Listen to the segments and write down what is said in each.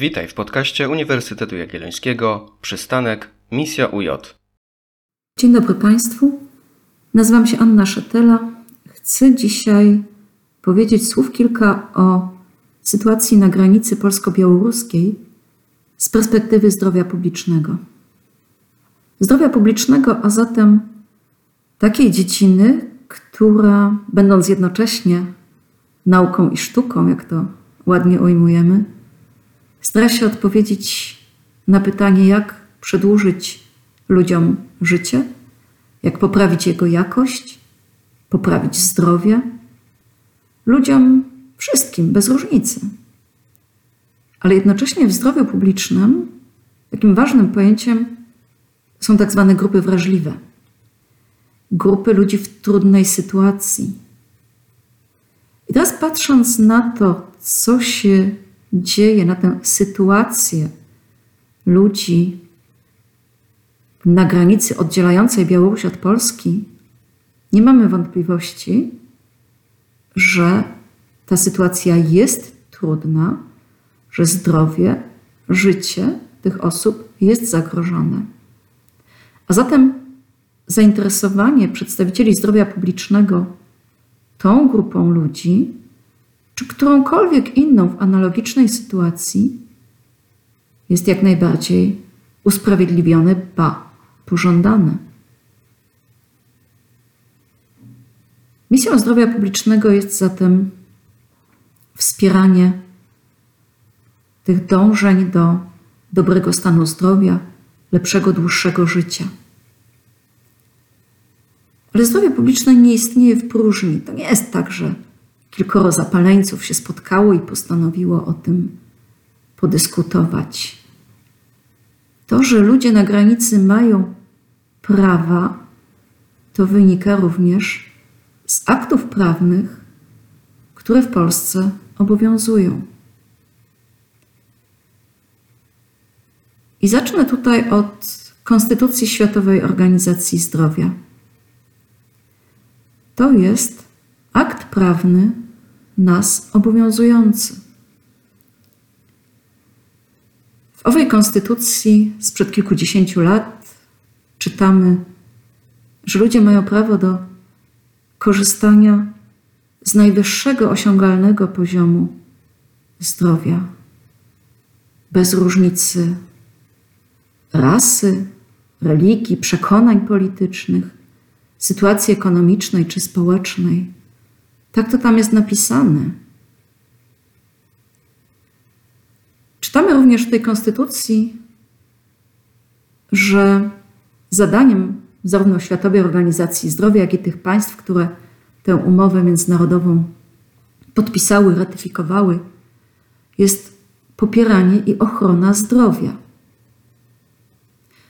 Witaj w podcaście Uniwersytetu Jagiellońskiego Przystanek Misja UJ. Dzień dobry Państwu. Nazywam się Anna Szetela. Chcę dzisiaj powiedzieć słów kilka o sytuacji na granicy polsko-białoruskiej z perspektywy zdrowia publicznego. Zdrowia publicznego, a zatem takiej dziedziny, która, będąc jednocześnie nauką i sztuką, jak to ładnie ujmujemy, stara się odpowiedzieć na pytanie, jak przedłużyć ludziom życie, jak poprawić jego jakość, poprawić zdrowie ludziom wszystkim, bez różnicy. Ale jednocześnie w zdrowiu publicznym takim ważnym pojęciem są tak zwane grupy wrażliwe. Grupy ludzi w trudnej sytuacji. I teraz patrząc na to, co się dzieje, na tę sytuację ludzi na granicy oddzielającej Białoruś od Polski, nie mamy wątpliwości, że ta sytuacja jest trudna, że zdrowie, życie tych osób jest zagrożone. A zatem zainteresowanie przedstawicieli zdrowia publicznego tą grupą ludzi, czy którąkolwiek inną w analogicznej sytuacji, jest jak najbardziej usprawiedliwione, ba, pożądane. Misją zdrowia publicznego jest zatem wspieranie tych dążeń do dobrego stanu zdrowia, lepszego, dłuższego życia. Ale zdrowie publiczne nie istnieje w próżni. To nie jest tak, że kilkoro zapaleńców się spotkało i postanowiło o tym podyskutować. To, że ludzie na granicy mają prawa, to wynika również z aktów prawnych, które w Polsce obowiązują. I zacznę tutaj od Konstytucji Światowej Organizacji Zdrowia. To jest prawny nas obowiązujący. W owej konstytucji sprzed kilkudziesięciu lat czytamy, że ludzie mają prawo do korzystania z najwyższego osiągalnego poziomu zdrowia, bez różnicy rasy, religii, przekonań politycznych, sytuacji ekonomicznej czy społecznej. Tak to tam jest napisane. Czytamy również w tej konstytucji, że zadaniem zarówno Światowej Organizacji Zdrowia, jak i tych państw, które tę umowę międzynarodową podpisały, ratyfikowały, jest popieranie i ochrona zdrowia.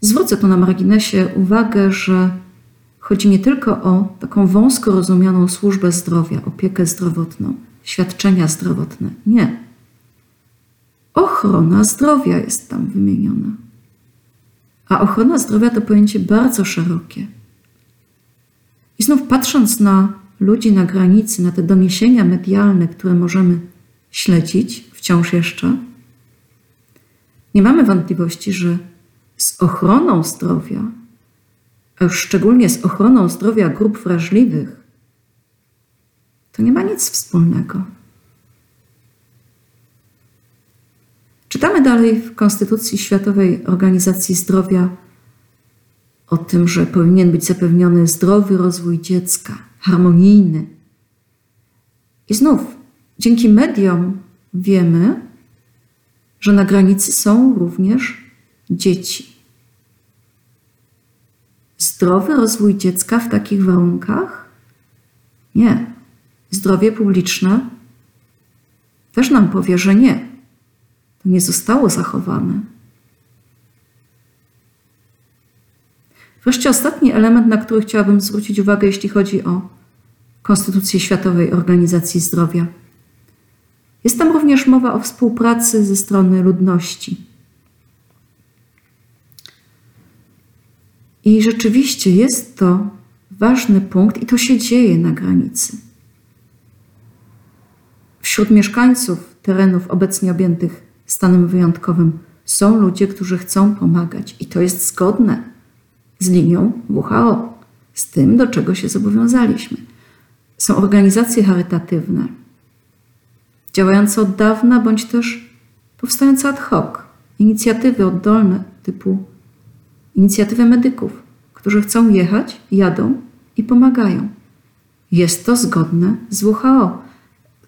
Zwrócę tu na marginesie uwagę, że chodzi nie tylko o taką wąsko rozumianą służbę zdrowia, opiekę zdrowotną, świadczenia zdrowotne. Nie. Ochrona zdrowia jest tam wymieniona. A ochrona zdrowia to pojęcie bardzo szerokie. I znów patrząc na ludzi na granicy, na te doniesienia medialne, które możemy śledzić wciąż jeszcze, nie mamy wątpliwości, że z ochroną zdrowia, szczególnie z ochroną zdrowia grup wrażliwych, to nie ma nic wspólnego. Czytamy dalej w Konstytucji Światowej Organizacji Zdrowia o tym, że powinien być zapewniony zdrowy rozwój dziecka, harmonijny. I znów, dzięki mediom wiemy, że na granicy są również dzieci. Zdrowy rozwój dziecka w takich warunkach? Nie. Zdrowie publiczne też nam powie, że nie. To nie zostało zachowane. Wreszcie ostatni element, na który chciałabym zwrócić uwagę, jeśli chodzi o Konstytucję Światowej Organizacji Zdrowia. Jest tam również mowa o współpracy ze strony ludności. I rzeczywiście jest to ważny punkt, i to się dzieje na granicy. Wśród mieszkańców terenów obecnie objętych stanem wyjątkowym. Są ludzie, którzy chcą pomagać i to jest zgodne z linią WHO, z tym, do czego się zobowiązaliśmy. Są organizacje charytatywne, działające od dawna, bądź też powstające ad hoc, inicjatywy oddolne typu inicjatywy medyków, którzy chcą jechać, jadą i pomagają. Jest to zgodne z WHO,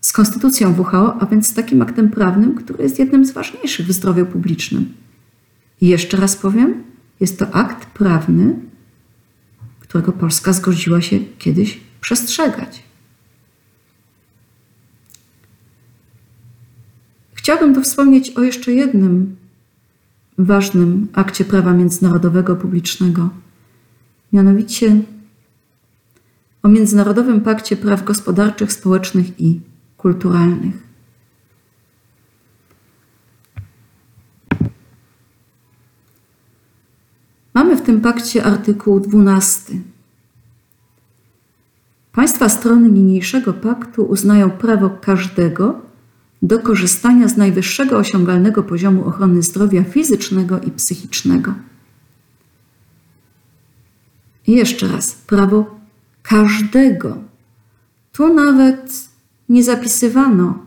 z konstytucją WHO, a więc z takim aktem prawnym, który jest jednym z ważniejszych w zdrowiu publicznym. I jeszcze raz powiem, jest to akt prawny, którego Polska zgodziła się kiedyś przestrzegać. Chciałabym tu wspomnieć o jeszcze jednym ważnym akcie prawa międzynarodowego publicznego, mianowicie o Międzynarodowym Pakcie Praw Gospodarczych, Społecznych i Kulturalnych. Mamy w tym pakcie artykuł 12. Państwa strony niniejszego paktu uznają prawo każdego do korzystania z najwyższego osiągalnego poziomu ochrony zdrowia fizycznego i psychicznego. I jeszcze raz, prawo każdego. Tu nawet nie zapisywano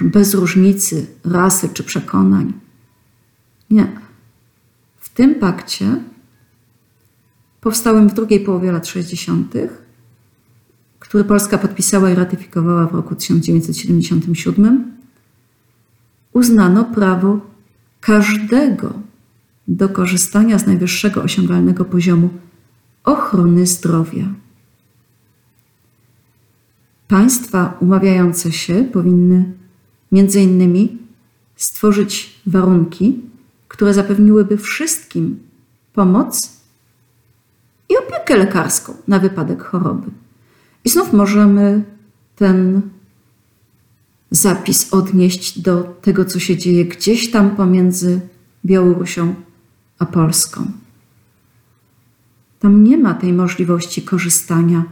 bez różnicy rasy czy przekonań. Nie. W tym pakcie, powstałym w drugiej połowie lat 60., który Polska podpisała i ratyfikowała w roku 1977, uznano prawo każdego do korzystania z najwyższego osiągalnego poziomu ochrony zdrowia. Państwa umawiające się powinny między innymi stworzyć warunki, które zapewniłyby wszystkim pomoc i opiekę lekarską na wypadek choroby. I znów możemy ten zapis odnieść do tego, co się dzieje gdzieś tam pomiędzy Białorusią a Polską. Tam nie ma tej możliwości korzystania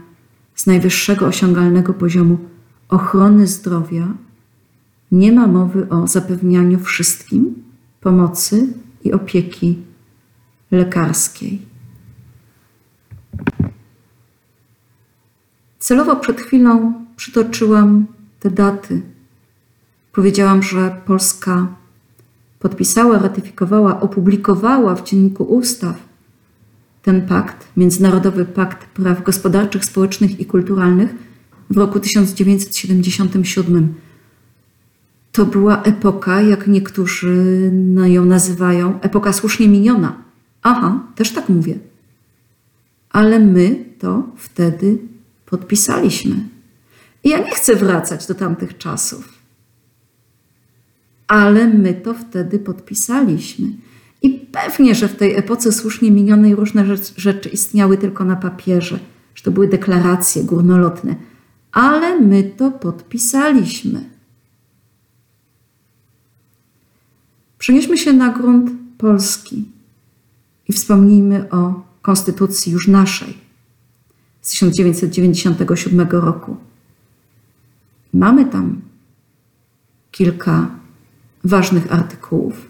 z najwyższego osiągalnego poziomu ochrony zdrowia. Nie ma mowy o zapewnianiu wszystkim pomocy i opieki lekarskiej. Celowo przed chwilą przytoczyłam te daty. Powiedziałam, że Polska podpisała, ratyfikowała, opublikowała w Dzienniku Ustaw ten pakt, Międzynarodowy Pakt Praw Gospodarczych, Społecznych i Kulturalnych w roku 1977. To była epoka, jak niektórzy ją nazywają, epoka słusznie miniona. Aha, też tak mówię. Ale my to wtedy podpisaliśmy. I ja nie chcę wracać do tamtych czasów. Ale my to wtedy podpisaliśmy. I pewnie, że w tej epoce słusznie minionej różne rzeczy istniały tylko na papierze, że to były deklaracje górnolotne, ale my to podpisaliśmy. Przenieśmy się na grunt Polski i wspomnijmy o konstytucji już naszej z 1997 roku. Mamy tam kilka ważnych artykułów.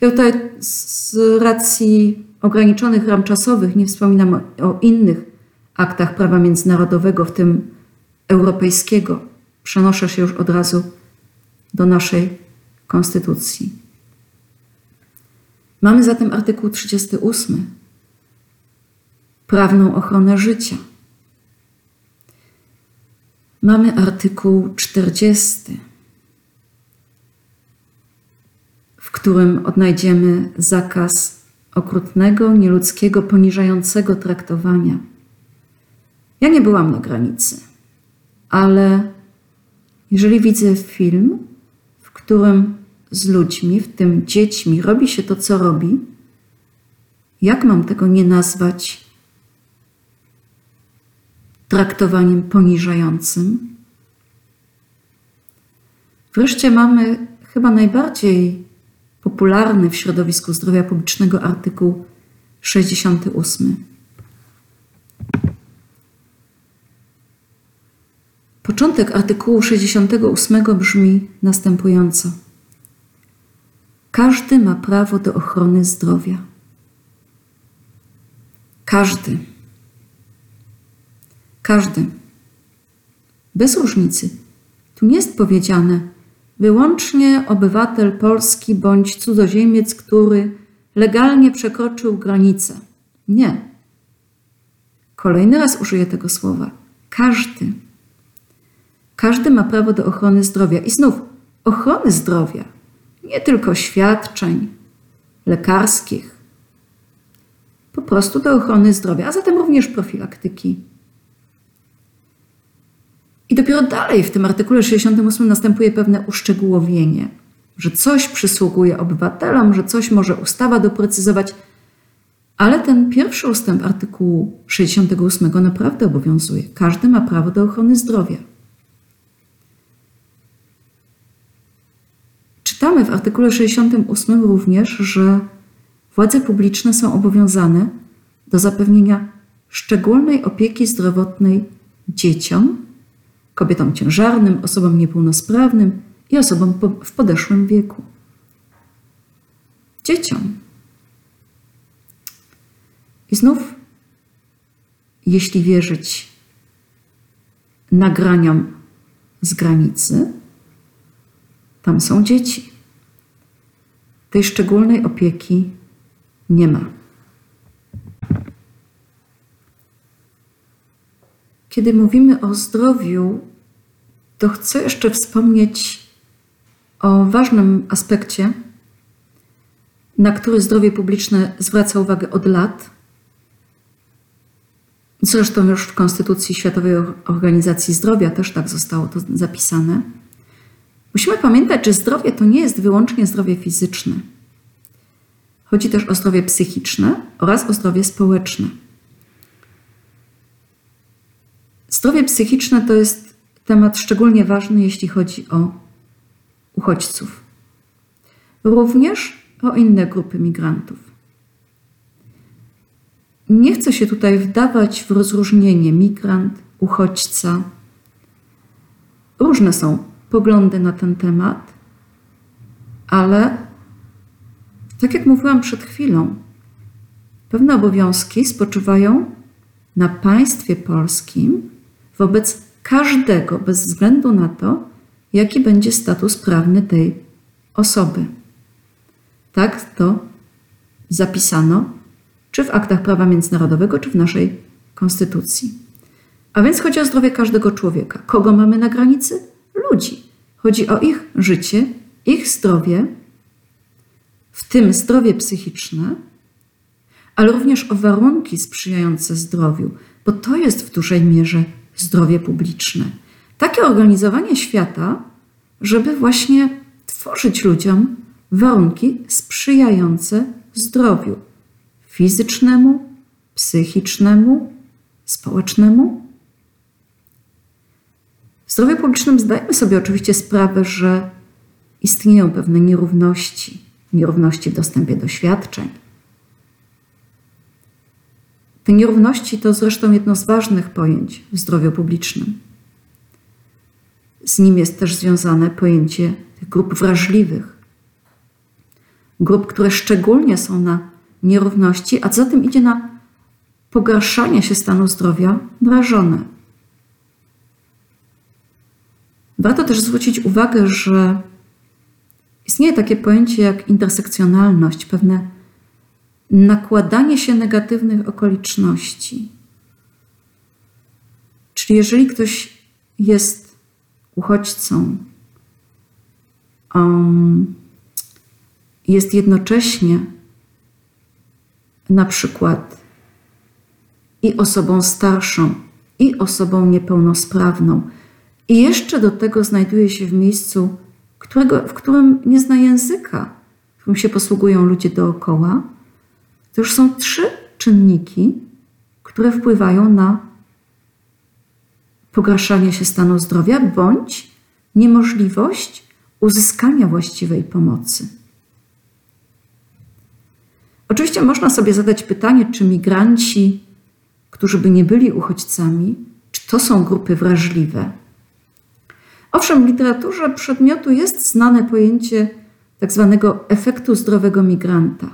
Ja tutaj z racji ograniczonych ram czasowych nie wspominam o, innych aktach prawa międzynarodowego, w tym europejskiego. Przenoszę się już od razu do naszej konstytucji. Mamy zatem artykuł 38 prawną ochronę życia. Mamy artykuł 40, w którym odnajdziemy zakaz okrutnego, nieludzkiego, poniżającego traktowania. Ja nie byłam na granicy, ale jeżeli widzę film, w którym z ludźmi, w tym dziećmi, robi się to, co robi, jak mam tego nie nazwać traktowaniem poniżającym. Wreszcie mamy chyba najbardziej popularny w środowisku zdrowia publicznego artykuł 68. Początek artykułu 68 brzmi następująco. Każdy ma prawo do ochrony zdrowia. Każdy. Każdy. Bez różnicy. Tu nie jest powiedziane wyłącznie obywatel polski bądź cudzoziemiec, który legalnie przekroczył granicę. Nie. Kolejny raz użyję tego słowa. Każdy. Każdy ma prawo do ochrony zdrowia. I znów ochrony zdrowia, nie tylko świadczeń lekarskich, po prostu do ochrony zdrowia, a zatem również profilaktyki. I dopiero dalej w tym artykule 68 następuje pewne uszczegółowienie, że coś przysługuje obywatelom, że coś może ustawa doprecyzować, ale ten pierwszy ustęp artykułu 68 naprawdę obowiązuje. Każdy ma prawo do ochrony zdrowia. Czytamy w artykule 68 również, że władze publiczne są obowiązane do zapewnienia szczególnej opieki zdrowotnej dzieciom, kobietom ciężarnym, osobom niepełnosprawnym i osobom w podeszłym wieku. Dzieciom. I znów, jeśli wierzyć nagraniom z granicy, tam są dzieci. Tej szczególnej opieki nie ma. Kiedy mówimy o zdrowiu, to chcę jeszcze wspomnieć o ważnym aspekcie, na który zdrowie publiczne zwraca uwagę od lat. Zresztą już w Konstytucji Światowej Organizacji Zdrowia też tak zostało to zapisane. Musimy pamiętać, że zdrowie to nie jest wyłącznie zdrowie fizyczne. Chodzi też o zdrowie psychiczne oraz o zdrowie społeczne. Zdrowie psychiczne to jest temat szczególnie ważny, jeśli chodzi o uchodźców. Również o inne grupy migrantów. Nie chcę się tutaj wdawać w rozróżnienie migrant, uchodźca. Różne są poglądy na ten temat, ale tak jak mówiłam przed chwilą, pewne obowiązki spoczywają na państwie polskim wobec każdego, bez względu na to, jaki będzie status prawny tej osoby. Tak to zapisano, czy w aktach prawa międzynarodowego, czy w naszej konstytucji. A więc chodzi o zdrowie każdego człowieka. Kogo mamy na granicy? Ludzi. Chodzi o ich życie, ich zdrowie, w tym zdrowie psychiczne, ale również o warunki sprzyjające zdrowiu, bo to jest w dużej mierze zdrowie publiczne. Takie organizowanie świata, żeby właśnie tworzyć ludziom warunki sprzyjające zdrowiu fizycznemu, psychicznemu, społecznemu. W zdrowiu publicznym zdajemy sobie oczywiście sprawę, że istnieją pewne nierówności, nierówności w dostępie do świadczeń. Te nierówności to zresztą jedno z ważnych pojęć w zdrowiu publicznym. Z nim jest też związane pojęcie tych grup wrażliwych, grup, które szczególnie są na nierówności, a za tym idzie na pogarszanie się stanu zdrowia, narażone. Warto też zwrócić uwagę, że istnieje takie pojęcie jak intersekcjonalność, pewne nakładanie się negatywnych okoliczności. Czyli jeżeli ktoś jest uchodźcą, um, jest jednocześnie na przykład i osobą starszą, i osobą niepełnosprawną, i jeszcze do tego znajduje się w miejscu, którego, w którym nie zna języka, którym się posługują ludzie dookoła, to już są trzy czynniki, które wpływają na pogarszanie się stanu zdrowia bądź niemożliwość uzyskania właściwej pomocy. Oczywiście można sobie zadać pytanie, czy migranci, którzy by nie byli uchodźcami, czy to są grupy wrażliwe? Owszem, w literaturze przedmiotu jest znane pojęcie tak zwanego efektu zdrowego migranta,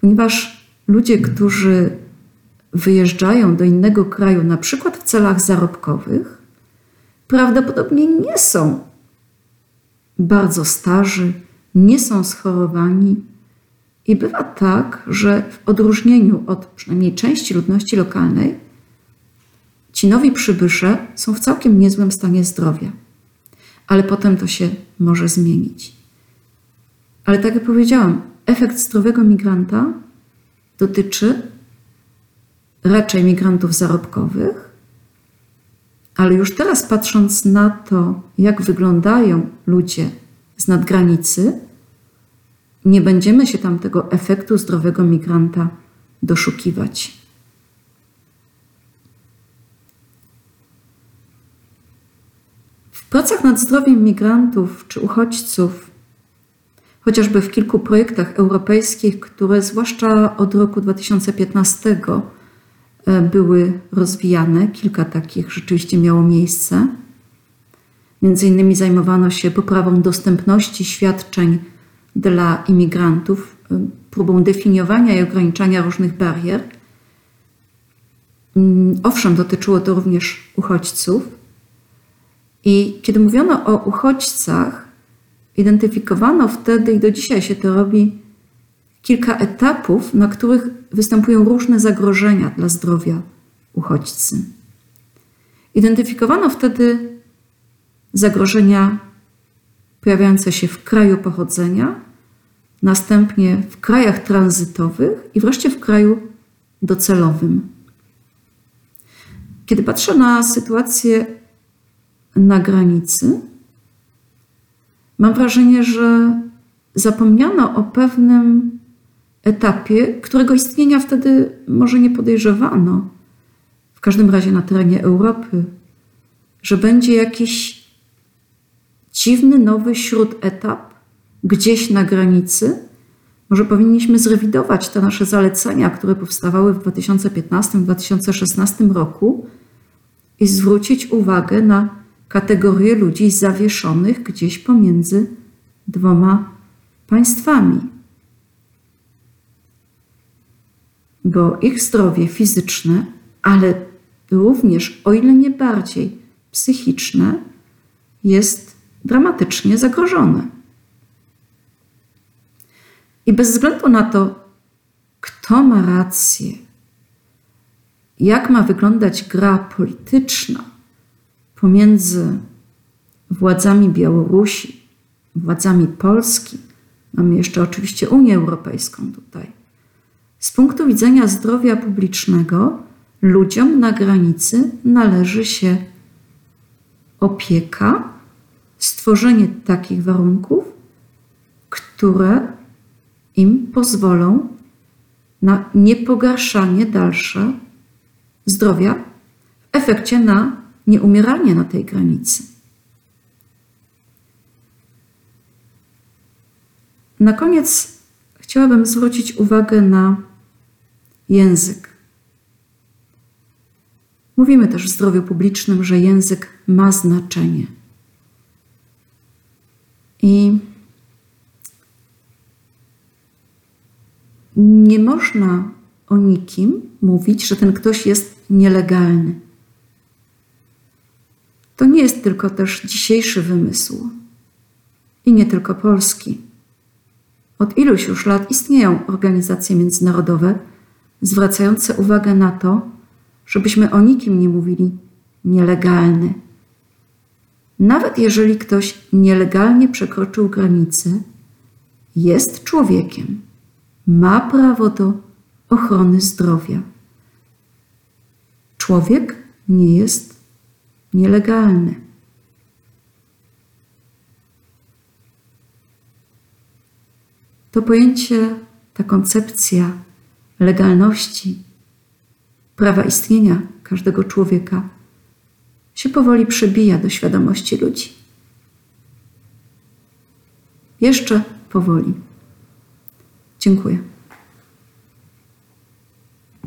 ponieważ ludzie, którzy wyjeżdżają do innego kraju, na przykład w celach zarobkowych, prawdopodobnie nie są bardzo starzy, nie są schorowani. I bywa tak, że w odróżnieniu od przynajmniej części ludności lokalnej, ci nowi przybysze są w całkiem niezłym stanie zdrowia. Ale potem to się może zmienić. Ale tak jak powiedziałam, efekt zdrowego migranta dotyczy raczej migrantów zarobkowych, ale już teraz patrząc na to, jak wyglądają ludzie z nadgranicy, nie będziemy się tam tego efektu zdrowego migranta doszukiwać. W pracach nad zdrowiem migrantów czy uchodźców, chociażby w kilku projektach europejskich, które zwłaszcza od roku 2015 e, były rozwijane, kilka takich rzeczywiście miało miejsce. Między innymi zajmowano się poprawą dostępności świadczeń dla imigrantów, y, próbą definiowania i ograniczania różnych barier. Mm, owszem, dotyczyło to również uchodźców. I kiedy mówiono o uchodźcach, identyfikowano wtedy i do dzisiaj się to robi kilka etapów, na których występują różne zagrożenia dla zdrowia uchodźcy. Identyfikowano wtedy zagrożenia pojawiające się w kraju pochodzenia, następnie w krajach tranzytowych i wreszcie w kraju docelowym. Kiedy patrzę na sytuację na granicy, mam wrażenie, że zapomniano o pewnym etapie, którego istnienia wtedy może nie podejrzewano, w każdym razie na terenie Europy, że będzie jakiś dziwny nowy śródetap gdzieś na granicy. Może powinniśmy zrewidować te nasze zalecenia, które powstawały w 2015-2016 roku i zwrócić uwagę na kategorię ludzi zawieszonych gdzieś pomiędzy dwoma państwami. Bo ich zdrowie fizyczne, ale również, o ile nie bardziej psychiczne, jest dramatycznie zagrożone. I bez względu na to, kto ma rację, jak ma wyglądać gra polityczna pomiędzy władzami Białorusi, władzami Polski, mamy jeszcze oczywiście Unię Europejską tutaj. Z punktu widzenia zdrowia publicznego, ludziom na granicy należy się opieka, stworzenie takich warunków, które im pozwolą na niepogarszanie dalsze zdrowia, w efekcie na nieumieranie na tej granicy. Na koniec chciałabym zwrócić uwagę na język. Mówimy też w zdrowiu publicznym, że język ma znaczenie. I nie można o nikim mówić, że ten ktoś jest nielegalny. To nie jest tylko też dzisiejszy wymysł i nie tylko polski. Od iluś już lat istnieją organizacje międzynarodowe zwracające uwagę na to, żebyśmy o nikim nie mówili nielegalny. Nawet jeżeli ktoś nielegalnie przekroczył granicę, jest człowiekiem ma prawo do ochrony zdrowia. Człowiek nie jest nielegalny. To pojęcie, ta koncepcja legalności, prawa istnienia każdego człowieka się powoli przebija do świadomości ludzi. Jeszcze powoli. Dziękuję.